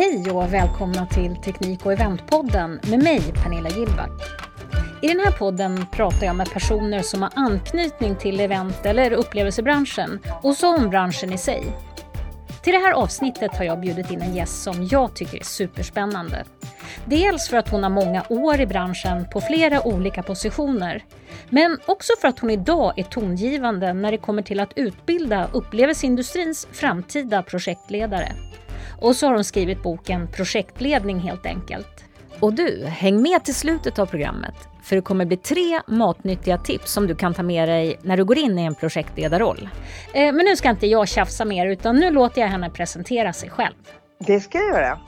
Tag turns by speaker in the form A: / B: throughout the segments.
A: Hej och välkomna till Teknik och eventpodden med mig Pernilla Gillback. I den här podden pratar jag med personer som har anknytning till event eller upplevelsebranschen och så om branschen i sig. Till det här avsnittet har jag bjudit in en gäst som jag tycker är superspännande. Dels för att hon har många år i branschen på flera olika positioner, men också för att hon idag är tongivande när det kommer till att utbilda upplevelseindustrins framtida projektledare. Och så har hon skrivit boken Projektledning helt enkelt. Och du, häng med till slutet av programmet för det kommer bli tre matnyttiga tips som du kan ta med dig när du går in i en projektledarroll. Eh, men nu ska inte jag tjafsa mer utan nu låter jag henne presentera sig själv.
B: Det ska jag göra.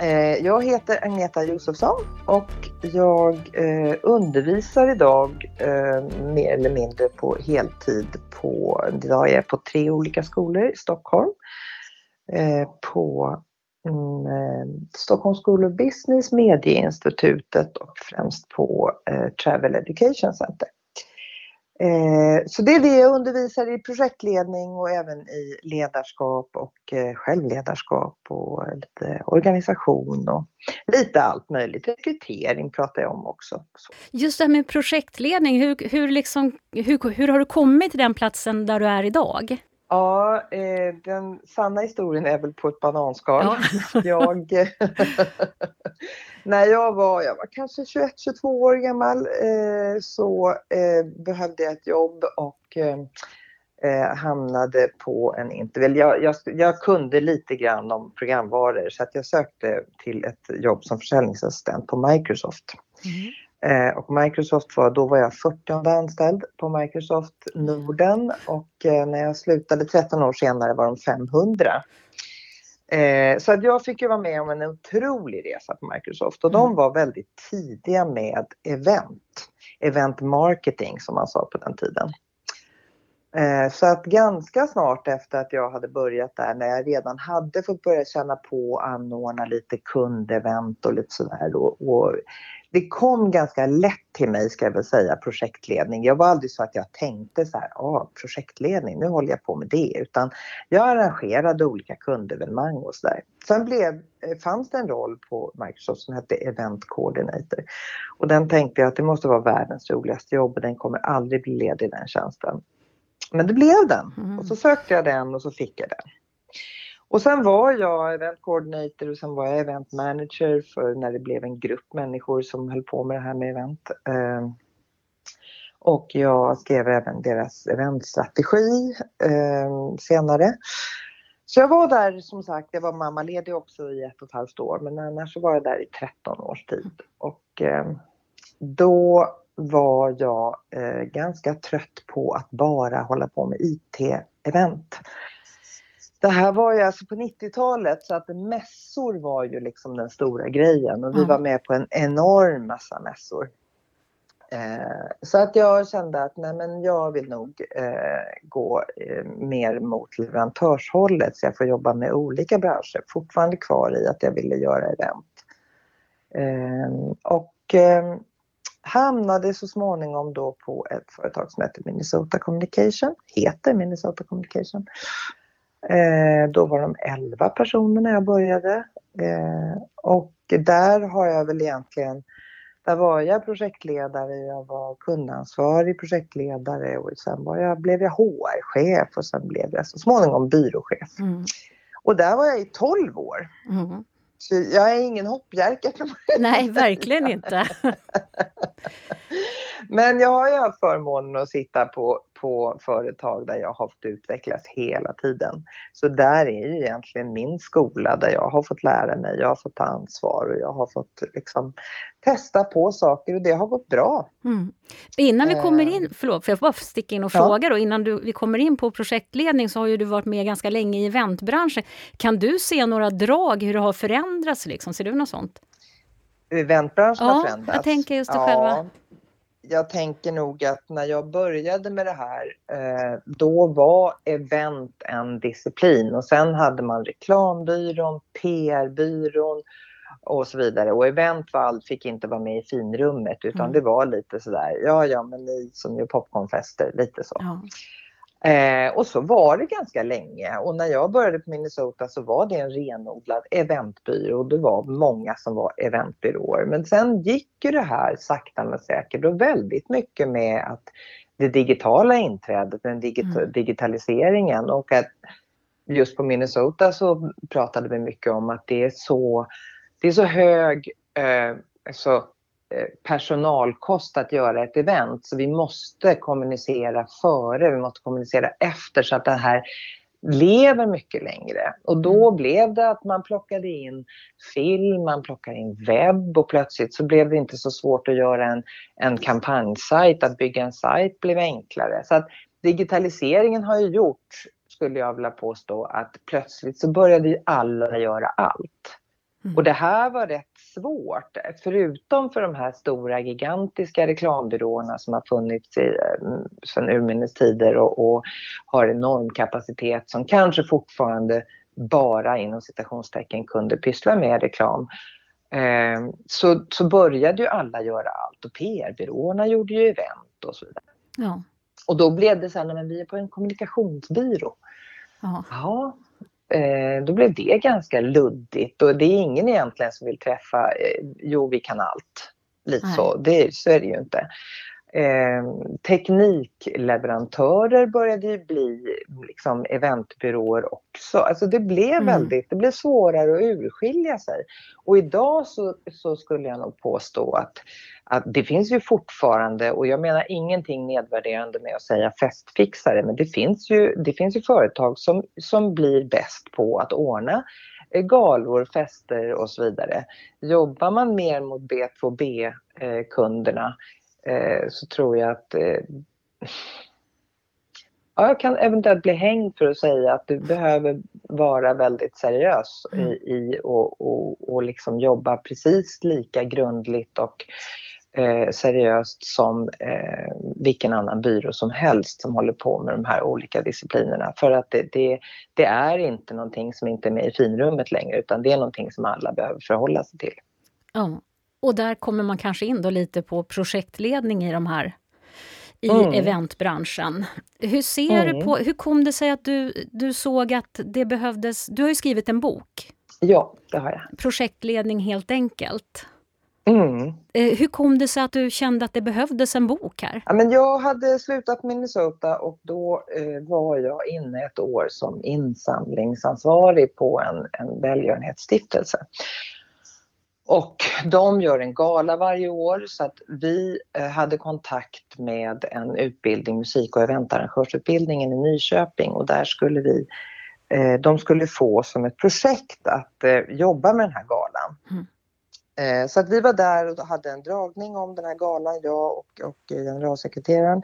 B: Eh, jag heter Agneta Josefsson och jag eh, undervisar idag mer eller mindre på heltid på, idag är jag på tre olika skolor i Stockholm. Eh, på eh, Stockholms School of Business, Medieinstitutet och främst på eh, Travel Education Center. Så det är det jag undervisar i projektledning och även i ledarskap och självledarskap och lite organisation och lite allt möjligt. Rekrytering pratar jag om också.
A: Just det här med projektledning, hur, hur, liksom, hur, hur har du kommit till den platsen där du är idag?
B: Ja, eh, den sanna historien är väl på ett bananskal. Ja. jag, när jag var, jag var kanske 21-22 år gammal eh, så eh, behövde jag ett jobb och eh, eh, hamnade på en intervju. Jag, jag, jag, kunde lite grann om programvaror så att jag sökte till ett jobb som försäljningsassistent på Microsoft. Mm. Eh, och Microsoft var, då var jag 40 anställd på Microsoft Norden och eh, när jag slutade 13 år senare var de 500. Eh, så att jag fick ju vara med om en otrolig resa på Microsoft och de mm. var väldigt tidiga med event. Event marketing som man sa på den tiden. Eh, så att ganska snart efter att jag hade börjat där, när jag redan hade fått börja känna på att anordna lite kundevent och lite sådär och, och det kom ganska lätt till mig ska jag väl säga, projektledning. Jag var aldrig så att jag tänkte så här, ah, projektledning, nu håller jag på med det, utan jag arrangerade olika kundevenemang och sådär. Sen blev, eh, fanns det en roll på Microsoft som hette Event Coordinator och den tänkte jag att det måste vara världens roligaste jobb och den kommer aldrig bli ledig den tjänsten. Men det blev den mm. och så sökte jag den och så fick jag den. Och sen var jag event coordinator och sen var jag event manager för när det blev en grupp människor som höll på med det här med event. Ehm, och jag skrev även deras eventstrategi ehm, senare. Så jag var där som sagt, jag var mammaledig också i ett och ett halvt år men annars så var jag där i 13 års tid. Och ehm, då var jag eh, ganska trött på att bara hålla på med IT-event. Det här var ju alltså på 90-talet så att mässor var ju liksom den stora grejen och vi mm. var med på en enorm massa mässor. Eh, så att jag kände att nej men jag vill nog eh, gå eh, mer mot leverantörshållet så jag får jobba med olika branscher. Fortfarande kvar i att jag ville göra event. Eh, och eh, hamnade så småningom då på ett företag som heter Minnesota Communication, heter Minnesota Communication. Eh, då var de 11 personer när jag började. Eh, och där har jag väl egentligen, där var jag projektledare, jag var kundansvarig projektledare och sen var jag, blev jag HR-chef och sen blev jag så småningom byråchef. Mm. Och där var jag i 12 år. Mm. Jag är ingen hoppjerka.
A: Nej, verkligen inte.
B: Men jag har ju haft förmånen att sitta på, på företag där jag har fått utvecklas hela tiden. Så där är ju egentligen min skola där jag har fått lära mig, jag har fått ta ansvar och jag har fått liksom testa på saker och det har gått bra. Mm.
A: Innan vi kommer in, eh. förlåt, för jag får bara sticka in och ja. fråga då, innan du, vi kommer in på projektledning så har ju du varit med ganska länge i eventbranschen. Kan du se några drag hur det har förändrats liksom? Ser du något sånt?
B: Eventbranschen
A: ja,
B: har förändrats?
A: jag tänker just det ja. själva
B: jag tänker nog att när jag började med det här, eh, då var event en disciplin och sen hade man reklambyrån, PR-byrån och så vidare. Och event var, fick inte vara med i finrummet utan mm. det var lite sådär, ja ja men ni som gör popcornfester, lite så. Ja. Eh, och så var det ganska länge och när jag började på Minnesota så var det en renodlad eventbyrå och det var många som var eventbyråer. Men sen gick ju det här sakta men säkert och väldigt mycket med att det digitala inträdet, den digit mm. digitaliseringen och att just på Minnesota så pratade vi mycket om att det är så, det är så hög eh, alltså, eh, personalkost att göra ett event så vi måste kommunicera före, vi måste kommunicera efter så att det här lever mycket längre. Och då mm. blev det att man plockade in film, man plockade in webb och plötsligt så blev det inte så svårt att göra en, en kampanjsajt, att bygga en sajt blev enklare. Så att digitaliseringen har ju gjort, skulle jag vilja påstå, att plötsligt så började alla göra allt. Mm. Och det här var rätt svårt, förutom för de här stora gigantiska reklambyråerna som har funnits i, eh, sedan urminnes tider och, och, har enorm kapacitet som kanske fortfarande bara inom citationstecken kunde pyssla med reklam. Eh, så, så började ju alla göra allt och PR-byråerna gjorde ju event och så vidare. Ja. Och då blev det så här, men vi är på en kommunikationsbyrå. Ja. ja då blev det ganska luddigt och det är ingen egentligen som vill träffa, eh, jo vi kan allt. Lite så, det, så är det ju inte. Eh, teknikleverantörer började ju bli liksom eventbyråer också. Alltså det blev mm. väldigt, det blev svårare att urskilja sig. Och idag så, så skulle jag nog påstå att, att det finns ju fortfarande, och jag menar ingenting nedvärderande med att säga festfixare, men det finns ju, det finns ju företag som, som blir bäst på att ordna eh, galor, fester och så vidare. Jobbar man mer mot B2B-kunderna eh, så tror jag att eh, ja, jag kan eventuellt bli hängd för att säga att du behöver vara väldigt seriös i, mm. i och, och, och liksom jobba precis lika grundligt och eh, seriöst som eh, vilken annan byrå som helst som håller på med de här olika disciplinerna. För att det, det, det, är inte någonting som inte är med i finrummet längre utan det är någonting som alla behöver förhålla sig till.
A: Ja, och där kommer man kanske in då lite på projektledning i de här i mm. eventbranschen. Hur ser mm. du på, hur kom det sig att du, du såg att det behövdes, du har ju skrivit en bok.
B: Ja, det har jag.
A: Projektledning helt enkelt. Mm. Eh, hur kom det sig att du kände att det behövdes en bok här?
B: Ja, men jag hade slutat Minnesota och då eh, var jag inne ett år som insamlingsansvarig på en, en välgörenhetsstiftelse. Och de gör en gala varje år så att vi eh, hade kontakt med en utbildning, musik och eventarrangörsutbildningen i Nyköping och där skulle vi, eh, de skulle få som ett projekt att eh, jobba med den här galan. Mm. Så att vi var där och hade en dragning om den här galan, jag och, och generalsekreteraren.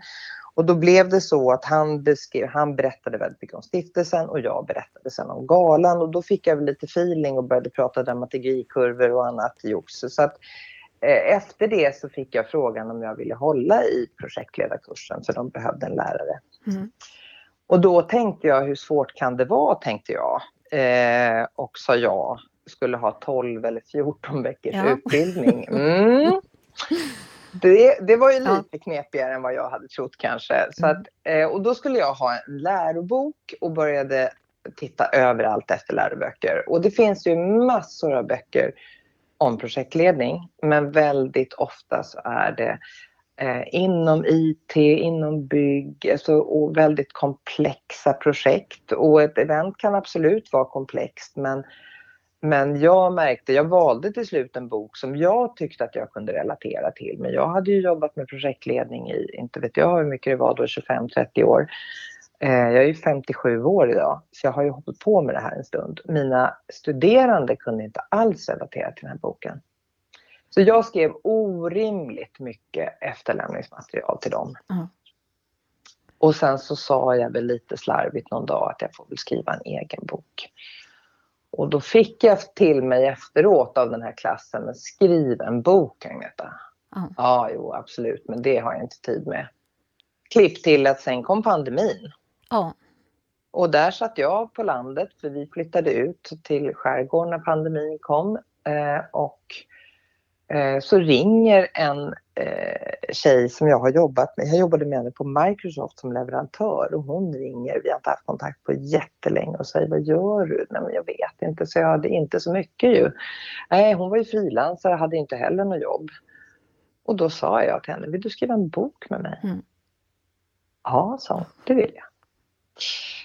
B: Och då blev det så att han, beskrev, han berättade väldigt mycket om stiftelsen och jag berättade sen om galan och då fick jag lite feeling och började prata dramaturgikurvor och annat jox. Så att eh, efter det så fick jag frågan om jag ville hålla i projektledarkursen för de behövde en lärare. Mm. Och då tänkte jag hur svårt kan det vara tänkte jag eh, och sa ja. Skulle ha 12 eller 14 veckors ja. utbildning. Mm. Det, det var ju lite ja. knepigare än vad jag hade trott kanske. Så mm. att, eh, och då skulle jag ha en lärobok och började titta överallt efter läroböcker. Och det finns ju massor av böcker om projektledning, men väldigt ofta så är det eh, inom IT, inom bygg alltså, och väldigt komplexa projekt. Och ett event kan absolut vara komplext, men men jag märkte, jag valde till slut en bok som jag tyckte att jag kunde relatera till. Men jag hade ju jobbat med projektledning i, inte vet jag hur mycket det var då, 25-30 år. Eh, jag är ju 57 år idag, så jag har ju hållit på med det här en stund. Mina studerande kunde inte alls relatera till den här boken. Så jag skrev orimligt mycket efterlämningsmaterial till dem. Mm. Och sen så sa jag väl lite slarvigt någon dag att jag får väl skriva en egen bok. Och då fick jag till mig efteråt av den här klassen, skriv en bok Agneta. Mm. Ja, jo absolut, men det har jag inte tid med. Klipp till att sen kom pandemin. Mm. Och där satt jag på landet, för vi flyttade ut till skärgården när pandemin kom. Eh, och så ringer en eh, tjej som jag har jobbat med. Jag jobbade med henne på Microsoft som leverantör och hon ringer. Vi har inte haft kontakt på jättelänge och säger vad gör du? Nej, men jag vet inte, så jag hade inte så mycket ju. Nej, hon var ju frilansare, hade inte heller något jobb. Och då sa jag till henne, vill du skriva en bok med mig? Mm. Ja, sa hon, det vill jag.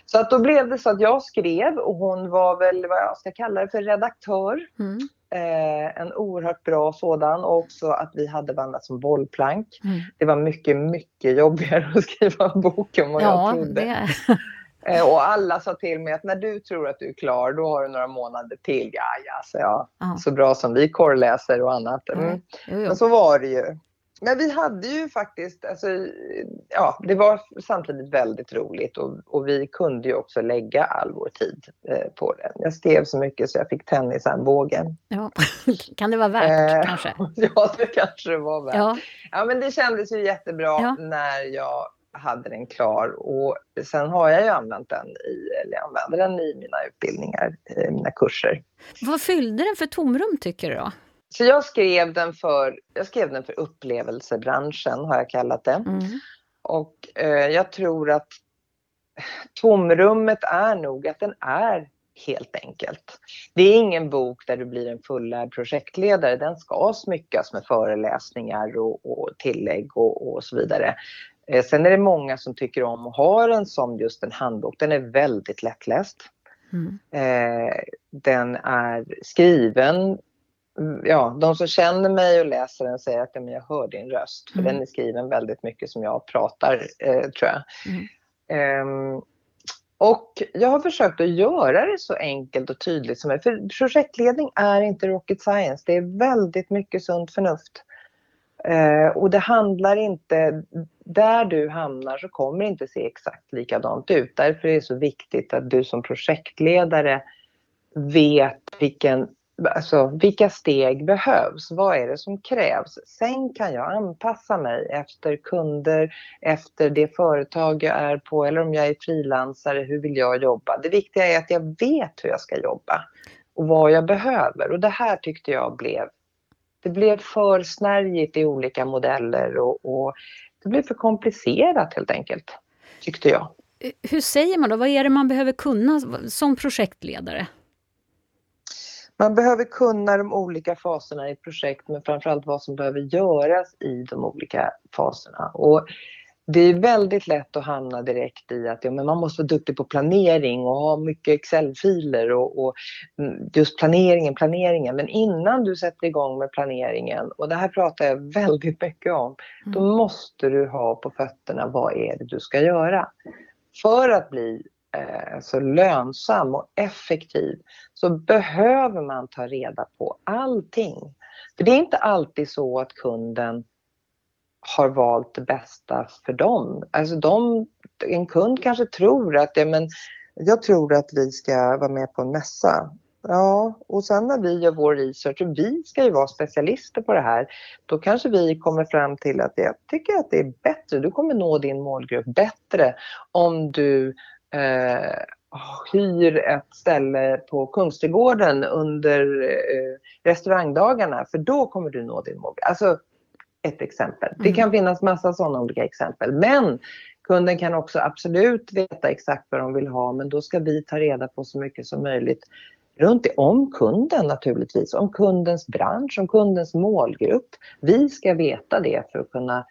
B: Så att då blev det så att jag skrev och hon var väl vad jag ska kalla det för redaktör. Mm. Eh, en oerhört bra sådan och också att vi hade vandrat som bollplank. Mm. Det var mycket, mycket jobbigare att skriva en bok än vad ja, jag trodde. Eh, och alla sa till mig att när du tror att du är klar då har du några månader till. Ja, ja, så. Ja. Så bra som vi korrläser och annat. Mm. Men så var det ju. Men vi hade ju faktiskt, alltså, ja, det var samtidigt väldigt roligt och, och vi kunde ju också lägga all vår tid eh, på det. Jag skrev så mycket så jag fick tennisarmbågen.
A: Ja, kan det vara värt eh, kanske?
B: Ja, det kanske det var värt. Ja. ja, men det kändes ju jättebra ja. när jag hade den klar och sen har jag ju använt den i, eller använder den i mina utbildningar, i mina kurser.
A: Vad fyllde den för tomrum tycker du då?
B: Så jag skrev den för, jag skrev den för upplevelsebranschen har jag kallat det. Mm. Och eh, jag tror att tomrummet är nog att den är helt enkelt. Det är ingen bok där du blir en fullärd projektledare. Den ska smyckas med föreläsningar och, och tillägg och, och, så vidare. Eh, sen är det många som tycker om att ha den som just en handbok. Den är väldigt lättläst. Mm. Eh, den är skriven ja, de som känner mig och läser den säger att ja, men jag hör din röst. För mm. den är skriven väldigt mycket som jag pratar, eh, tror jag. Mm. Um, och jag har försökt att göra det så enkelt och tydligt som möjligt. För projektledning är inte rocket science. Det är väldigt mycket sunt förnuft. Uh, och det handlar inte... Där du hamnar så kommer det inte se exakt likadant ut. Därför är det så viktigt att du som projektledare vet vilken alltså, vilka steg behövs? Vad är det som krävs? Sen kan jag anpassa mig efter kunder, efter det företag jag är på eller om jag är frilansare, hur vill jag jobba? Det viktiga är att jag vet hur jag ska jobba och vad jag behöver. Och det här tyckte jag blev, det blev för snärjigt i olika modeller och, och det blev för komplicerat helt enkelt, tyckte jag.
A: Hur säger man då? Vad är det man behöver kunna som projektledare?
B: Man behöver kunna de olika faserna i ett projekt men framförallt vad som behöver göras i de olika faserna. Och det är väldigt lätt att hamna direkt i att ja, men man måste vara duktig på planering och ha mycket Excel-filer och, och, mm, just planeringen, planeringen. Men innan du sätter igång med planeringen, och det här pratar jag väldigt mycket om, mm. då måste du ha på fötterna vad är det du ska göra. För att bli Eh, så lönsam och effektiv så behöver man ta reda på allting. För det är inte alltid så att kunden har valt det bästa för dem. Alltså de, en kund kanske tror att ja, men jag tror att vi ska vara med på en mässa. Ja, och sen när vi gör vår research, och vi ska ju vara specialister på det här, då kanske vi kommer fram till att jag tycker att det är bättre, du kommer nå din målgrupp bättre om du eh, hyr ett ställe på Kungsträdgården under eh, restaurangdagarna för då kommer du nå din mål. Alltså ett exempel. Mm. Det kan finnas massa sådana olika exempel. Men kunden kan också absolut veta exakt vad de vill ha men då ska vi ta reda på så mycket som möjligt runt det, om kunden naturligtvis, om kundens bransch, om kundens målgrupp. Vi ska veta det för att kunna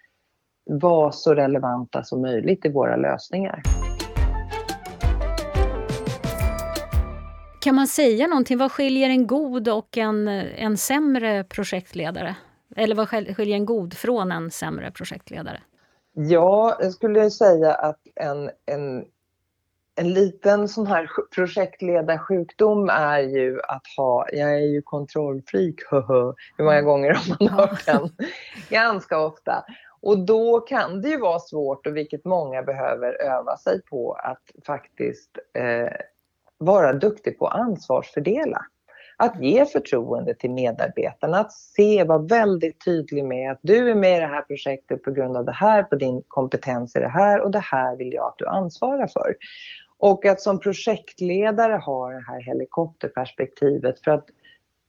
B: vara så relevanta som möjligt i våra lösningar.
A: Kan man säga någonting? Vad skiljer en god och en, en sämre projektledare? Eller vad skiljer en god från en sämre projektledare?
B: Ja, jag skulle säga att en, en, en liten sån här projektledarsjukdom är ju att ha, jag är ju kontrollfreak, hur många gånger har man hört den? Ganska ofta. Och då kan det ju vara svårt, och vilket många behöver öva sig på, att faktiskt eh, vara duktig på att ansvarsfördela. Att ge förtroende till medarbetarna, att se, vara väldigt tydlig med att du är med i det här projektet på grund av det här, på din kompetens i det här och det här vill jag att du ansvarar för. Och att som projektledare ha det här helikopterperspektivet för att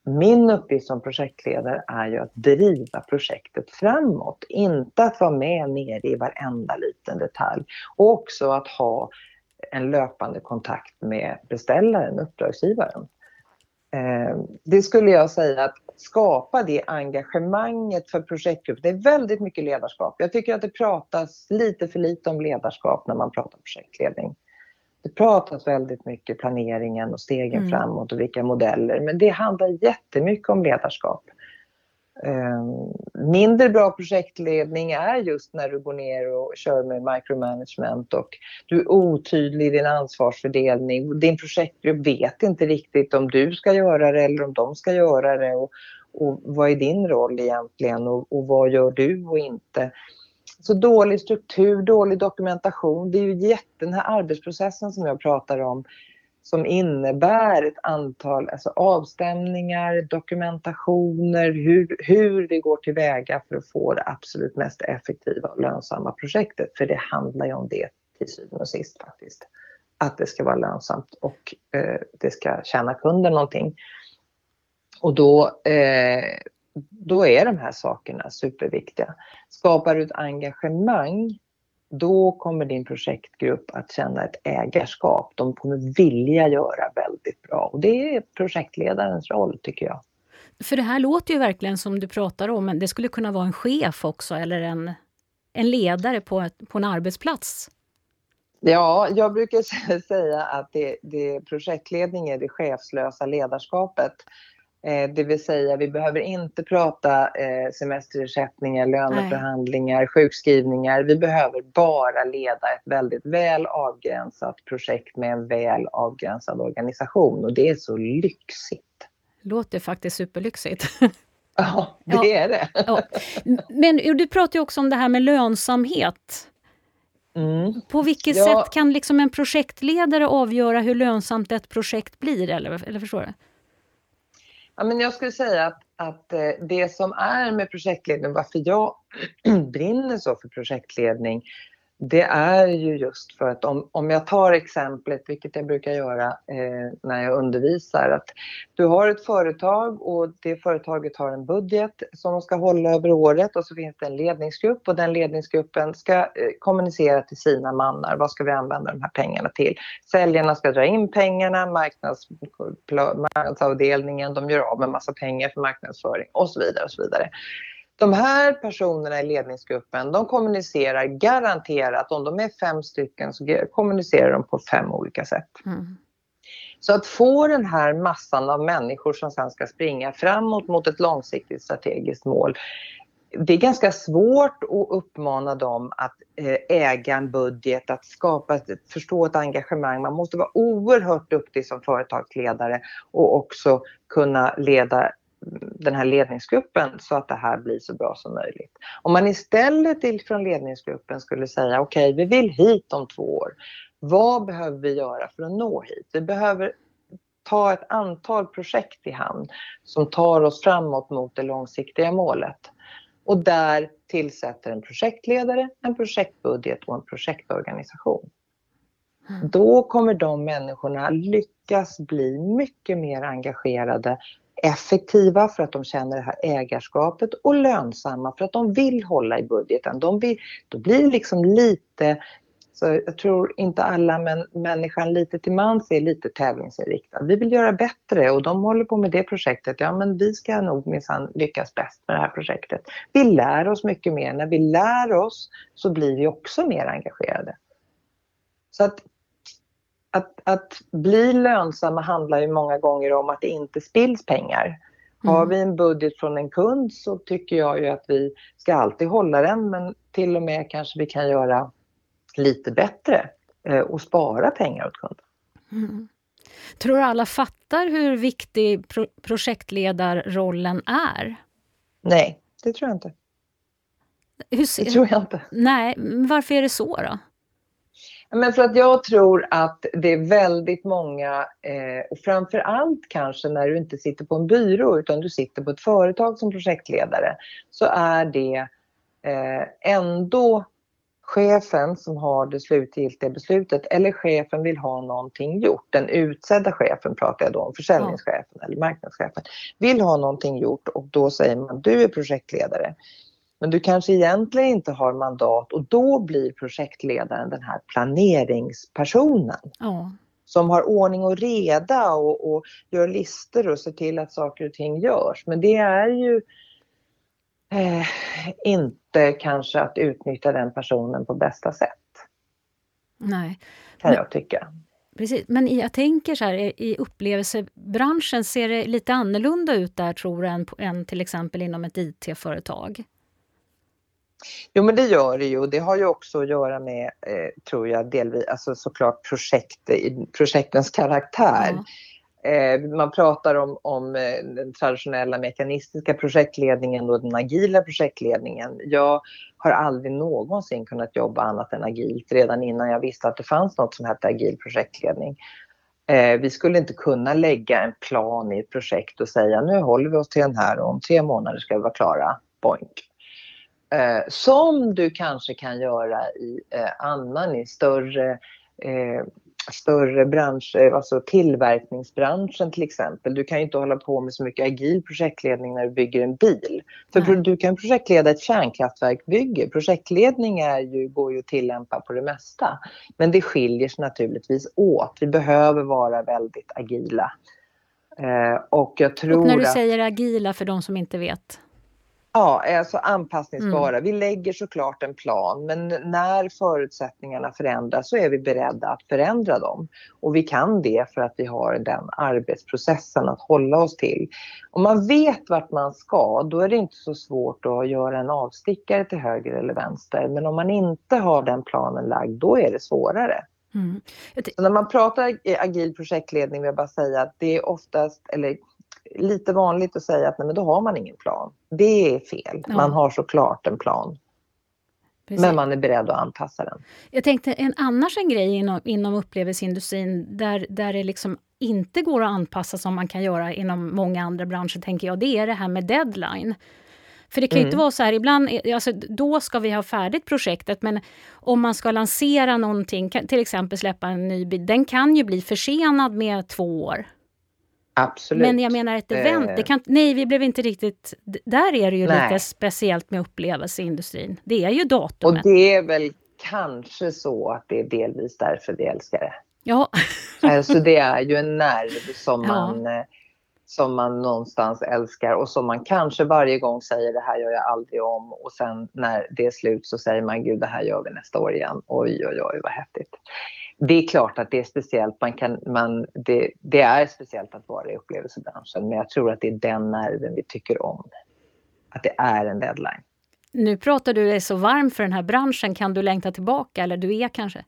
B: min uppgift som projektledare är ju att driva projektet framåt, inte att vara med nere i varenda liten detalj. Och också att ha en löpande kontakt med beställaren, uppdragsgivaren. Eh, det skulle jag säga att skapa det engagemanget för projektgrupp. Det är väldigt mycket ledarskap. Jag tycker att det pratas lite för lite om ledarskap när man pratar projektledning. Det pratas väldigt mycket planeringen och stegen mm. framåt och vilka modeller, men det handlar jättemycket om ledarskap. Ehm, mindre bra projektledning är just när du går ner och kör med micromanagement och du är otydlig i din ansvarsfördelning. Din projektgrupp vet inte riktigt om du ska göra det eller om de ska göra det och, och vad är din roll egentligen och, och vad gör du och inte. Så dålig struktur, dålig dokumentation. Det är ju jätte, den här arbetsprocessen som jag pratar om som innebär ett antal alltså avstämningar, dokumentationer, hur, hur vi går tillväga för att få det absolut mest effektiva och lönsamma projektet. För det handlar ju om det till syvende och sist faktiskt. Att det ska vara lönsamt och eh, det ska tjäna kunden någonting. Och då eh, då är de här sakerna superviktiga. Skapar du ett engagemang, då kommer din projektgrupp att känna ett ägarskap. De kommer vilja göra väldigt bra och det är projektledarens roll tycker jag.
A: För det här låter ju verkligen som du pratar om, men det skulle kunna vara en chef också eller en, en ledare på, ett, på en arbetsplats.
B: Ja, jag brukar säga att det, det projektledning är det chefslösa ledarskapet. Eh, det vill säga, vi behöver inte prata eh, semesterersättningar, löneförhandlingar, Nej. sjukskrivningar. Vi behöver bara leda ett väldigt väl avgränsat projekt med en väl avgränsad organisation och det är så lyxigt.
A: Låter faktiskt superlyxigt.
B: Ja, det ja. är det. Ja.
A: Men du pratar ju också om det här med lönsamhet. Mm. På vilket ja. sätt kan liksom en projektledare avgöra hur lönsamt ett projekt blir? Eller, eller förstår du?
B: Ja, men jag skulle säga att, att eh, det som är med projektledning, varför jag brinner så för projektledning, det är ju just för att om, om jag tar exemplet, vilket jag brukar göra eh, när jag undervisar, att du har ett företag och det företaget har en budget som de ska hålla över året och så finns det en ledningsgrupp och den ledningsgruppen ska eh, kommunicera till sina mannar. Vad ska vi använda de här pengarna till? Säljarna ska dra in pengarna, marknads, marknadsavdelningen, de gör av med massa pengar för marknadsföring och så vidare och så vidare. De här personerna i ledningsgruppen de kommunicerar garanterat, om de är fem stycken så kommunicerar de på fem olika sätt. Mm. Så att få den här massan av människor som sen ska springa framåt mot ett långsiktigt strategiskt mål. Det är ganska svårt att uppmana dem att eh, äga en budget, att skapa, förstå ett engagemang. Man måste vara oerhört duktig som företagsledare och också kunna leda den här ledningsgruppen så att det här blir så bra som möjligt. Om man istället från ledningsgruppen skulle säga okej, okay, vi vill hit om två år. Vad behöver vi göra för att nå hit? Vi behöver ta ett antal projekt i hand som tar oss framåt mot det långsiktiga målet. Och där tillsätter en projektledare, en projektbudget och en projektorganisation. Mm. Då kommer de människorna lyckas bli mycket mer engagerade effektiva för att de känner det här ägarskapet och lönsamma för att de vill hålla i budgeten. De vill, då blir det liksom lite, så jag tror inte alla men människan lite till mans är lite tävlingsinriktad. Vi vill göra bättre och de håller på med det projektet. Ja men vi ska nog minsann lyckas bäst med det här projektet. Vi lär oss mycket mer. När vi lär oss så blir vi också mer engagerade. Så att att, att bli lönsamma handlar ju många gånger om att det inte spills pengar. Mm. Har vi en budget från en kund så tycker jag ju att vi ska alltid hålla den men till och med kanske vi kan göra lite bättre eh, och spara pengar åt kunden. Mm.
A: Tror du alla fattar hur viktig pro projektledarrollen är?
B: Nej, det tror jag inte.
A: Hur,
B: det tror jag inte.
A: Nej, varför är det så då?
B: Men för att jag tror att det är väldigt många, eh, och framför allt kanske när du inte sitter på en byrå utan du sitter på ett företag som projektledare, så är det eh, ändå chefen som har det slutgiltiga beslutet eller chefen vill ha någonting gjort, den utsedda chefen pratar jag då om, försäljningschefen eller marknadschefen, vill ha någonting gjort och då säger man du är projektledare. Men du kanske egentligen inte har mandat och då blir projektledaren den här planeringspersonen. Ja. Som har ordning och reda och, och gör listor och ser till att saker och ting görs. Men det är ju eh, inte kanske att utnyttja den personen på bästa sätt.
A: Nej.
B: Kan jag tycka.
A: Precis, men jag tänker så här, i upplevelsebranschen ser det lite annorlunda ut där tror du än, än till exempel inom ett IT-företag?
B: Jo men det gör det ju och det har ju också att göra med, eh, tror jag, delvis, alltså såklart projekt, projektens karaktär. Mm. Eh, man pratar om, om eh, den traditionella mekanistiska projektledningen och den agila projektledningen. Jag har aldrig någonsin kunnat jobba annat än agilt redan innan jag visste att det fanns något som hette agil projektledning. Eh, vi skulle inte kunna lägga en plan i ett projekt och säga nu håller vi oss till den här och om tre månader ska vi vara klara. Boink. Som du kanske kan göra i annan, i större större branscher, alltså tillverkningsbranschen till exempel. Du kan ju inte hålla på med så mycket agil projektledning när du bygger en bil. För Nej. du kan projektleda ett kärnkraftverkbygge. Projektledning är ju, går ju att tillämpa på det mesta. Men det skiljer sig naturligtvis åt. Vi behöver vara väldigt agila. Eh, och jag tror
A: och när du
B: att...
A: säger agila för de som inte vet?
B: Ja, alltså anpassningsbara. Mm. Vi lägger såklart en plan men när förutsättningarna förändras så är vi beredda att förändra dem. Och vi kan det för att vi har den arbetsprocessen att hålla oss till. Om man vet vart man ska då är det inte så svårt att göra en avstickare till höger eller vänster. Men om man inte har den planen lagd då är det svårare. Mm. När man pratar agil projektledning vill jag bara säga att det är oftast, eller lite vanligt att säga att nej, men då har man ingen plan. Det är fel. Ja. Man har såklart en plan. Precis. Men man är beredd att anpassa den.
A: Jag tänkte en annars en grej inom, inom upplevelseindustrin där, där det liksom inte går att anpassa som man kan göra inom många andra branscher, tänker jag, det är det här med deadline. För det kan ju inte mm. vara så här, ibland, alltså, då ska vi ha färdigt projektet men om man ska lansera någonting, till exempel släppa en ny bil, den kan ju bli försenad med två år.
B: Absolut.
A: Men jag menar ett event, det kan, nej vi blev inte riktigt... Där är det ju nej. lite speciellt med upplevelseindustrin. Det är ju datumet.
B: Och det är väl kanske så att det är delvis därför vi älskar det.
A: Ja.
B: alltså det är ju en nerv som man, ja. Eh, som man någonstans älskar och som man kanske varje gång säger det här gör jag aldrig om och sen när det är slut så säger man gud det här gör vi nästa år igen. Oj oj oj vad häftigt det är klart att det är speciellt. Man kan, man, det, det, är speciellt att vara i upplevelsebranschen men jag tror att det är den nerven vi tycker om. Att det är en deadline.
A: Nu pratar du dig så varm för den här branschen. Kan du längta tillbaka eller du är kanske?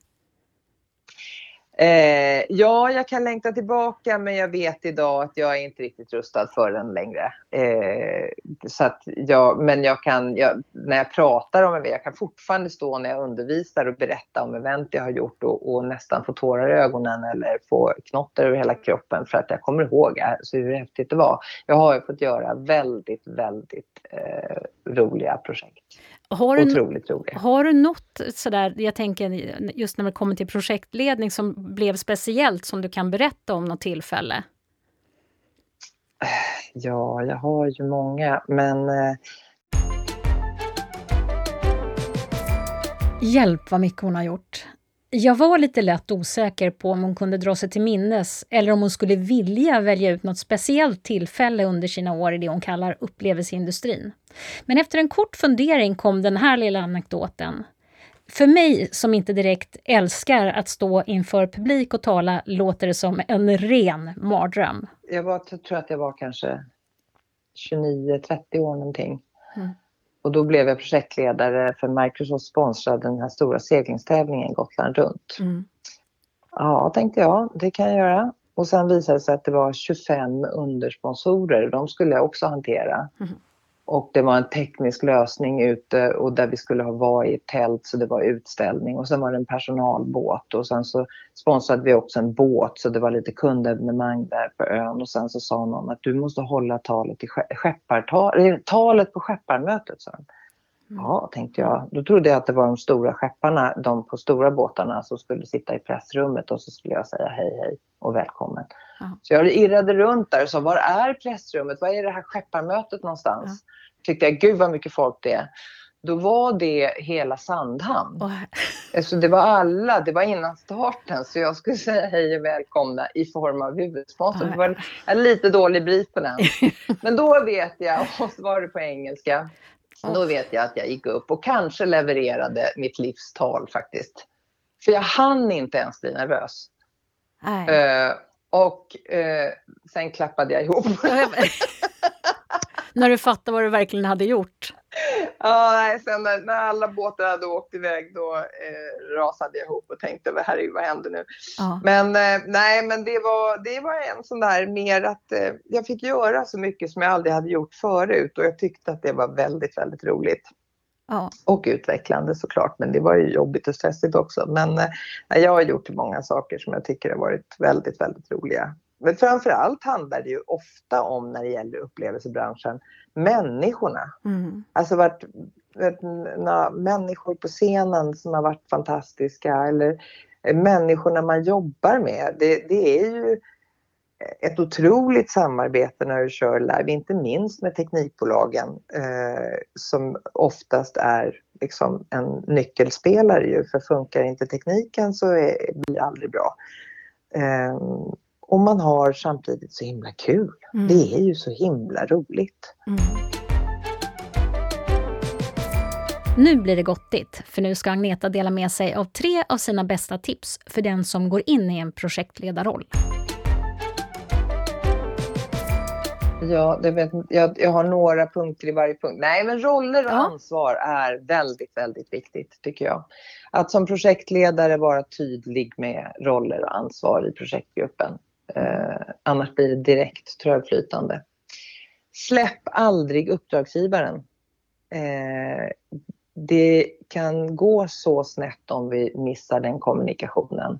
B: Eh, ja, jag kan längta tillbaka men jag vet idag att jag är inte riktigt rustad för den längre. Eh, så att jag, men jag kan, jag, när jag pratar om event, jag kan fortfarande stå när jag undervisar och berätta om event jag har gjort och, och nästan få tårar i ögonen eller få knotter över hela kroppen för att jag kommer ihåg alltså, hur häftigt det var. Jag har ju fått göra väldigt, väldigt eh, roliga projekt.
A: Har du, Otroligt rolig. Har du något sådär, jag tänker just när det kommer till projektledning som blev speciellt som du kan berätta om något tillfälle?
B: Ja, jag har ju många men eh...
A: Hjälp vad mycket hon har gjort. Jag var lite lätt osäker på om hon kunde dra sig till minnes eller om hon skulle vilja välja ut något speciellt tillfälle under sina år i det hon kallar upplevelseindustrin. Men efter en kort fundering kom den här lilla anekdoten. För mig som inte direkt älskar att stå inför publik och tala låter det som en ren mardröm.
B: Jag var, tror att jag var kanske 29-30 år någonting. Mm. Och då blev jag projektledare för Microsoft sponsrade den här stora seglingstävlingen Gotland runt. Mm. Ja, tänkte jag, det kan jag göra. Och sen visade det sig att det var 25 undersponsorer. De skulle jag också hantera. Mm. Och det var en teknisk lösning ute och där vi skulle ha varit i ett tält så det var utställning och sen var det en personalbåt och sen så sponsrade vi också en båt så det var lite kundevenemang där på ön och sen så sa någon att du måste hålla talet, i skeppartal, eh, talet på skepparmötet. Så. Mm. Ja, tänkte jag. Då trodde jag att det var de stora skepparna, de på stora båtarna som skulle sitta i pressrummet och så skulle jag säga hej hej och välkommen. Ja. Så jag irrade runt där och sa, var är pressrummet? Var är det här skepparmötet någonstans? Ja. Tyckte jag, gud vad mycket folk det är. Då var det hela Sandhamn. Oh. Alltså det var alla, det var innan starten så jag skulle säga hej och välkomna i form av huvudsponsor. Oh. Det var en lite dålig brit på den. Men då vet jag, och så var det på engelska, då vet jag att jag gick upp och kanske levererade mitt livstal faktiskt. För jag hann inte ens bli nervös. Uh, och uh, sen klappade jag ihop.
A: när du fattade vad du verkligen hade gjort?
B: Ja, nej, sen när, när, alla båtar hade åkt iväg då eh, rasade jag ihop och tänkte herregud vad händer nu? Ja. Men eh, nej, men det var, det var en sån där mer att eh, jag fick göra så mycket som jag aldrig hade gjort förut och jag tyckte att det var väldigt, väldigt roligt. Ja. Och utvecklande såklart, men det var ju jobbigt och stressigt också. Men eh, jag har gjort många saker som jag tycker har varit väldigt, väldigt roliga. Men framför allt handlar det ju ofta om när det gäller upplevelsebranschen, människorna. Mm. Alltså varit, vet, na, människor på scenen som har varit fantastiska eller människorna man jobbar med. Det, det är ju ett otroligt samarbete när du kör live, inte minst med teknikbolagen eh, som oftast är liksom en nyckelspelare ju, för funkar inte tekniken så är, blir det aldrig bra. Eh, och man har samtidigt så himla kul. Mm. Det är ju så himla roligt. Mm.
A: Nu blir det gottigt, för nu ska Agneta dela med sig av tre av sina bästa tips för den som går in i en projektledarroll.
B: Ja, det vet, jag, jag har några punkter i varje punkt. Nej, men roller och ja. ansvar är väldigt, väldigt viktigt tycker jag. Att som projektledare vara tydlig med roller och ansvar i projektgruppen. Eh, annars blir det direkt trögflytande. Släpp aldrig uppdragsgivaren. Eh, det kan gå så snett om vi missar den kommunikationen.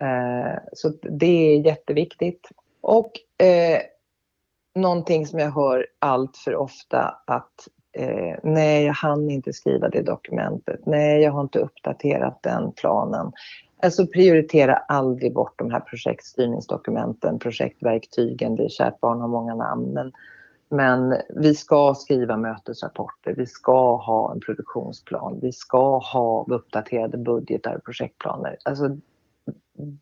B: Eh, så det är jätteviktigt. Och eh, någonting som jag hör allt för ofta att eh, nej, jag hann inte skriva det dokumentet. Nej, jag har inte uppdaterat den planen. Alltså prioritera aldrig bort de här projektstyrningsdokumenten, projektverktygen. Det är kärt barn har många namn. Men, men vi ska skriva mötesrapporter, vi ska ha en produktionsplan, vi ska ha uppdaterade budgetar och projektplaner. Alltså,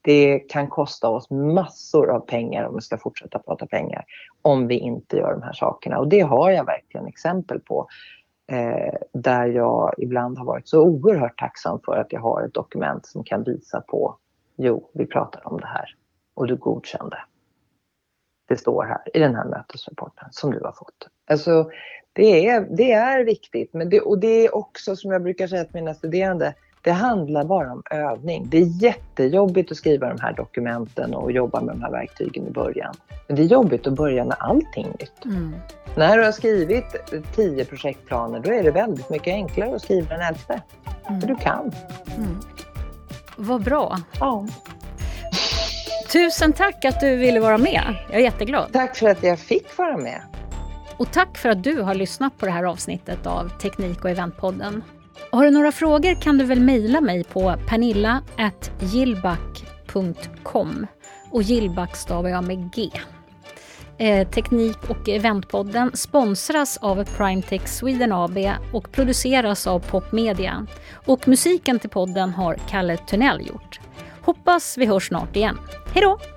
B: det kan kosta oss massor av pengar om vi ska fortsätta prata pengar om vi inte gör de här sakerna. Och det har jag verkligen exempel på eh, där jag ibland har varit så oerhört tacksam för att jag har ett dokument som kan visa på jo, vi pratar om det här och du godkände. Det står här i den här mötesrapporten som du har fått. Alltså, det är, det är viktigt men det, och det är också som jag brukar säga till mina studerande det handlar bara om övning. Det är jättejobbigt att skriva de här dokumenten och jobba med de här verktygen i början. Men det är jobbigt att börja med allting nytt. Mm. När du har skrivit tio projektplaner då är det väldigt mycket enklare att skriva den elfte. Mm. För du kan. Mm.
A: Vad bra.
B: Ja.
A: Tusen tack att du ville vara med. Jag är jätteglad.
B: Tack för att jag fick vara med.
A: Och tack för att du har lyssnat på det här avsnittet av Teknik och eventpodden. Har du några frågor kan du väl mejla mig på pernilla.gillback.com och Gillback stavar jag med G. Eh, Teknik och eventpodden sponsras av Primetech Sweden AB och produceras av Popmedia. Och musiken till podden har Kalle Tunnell gjort. Hoppas vi hörs snart igen. Hej då!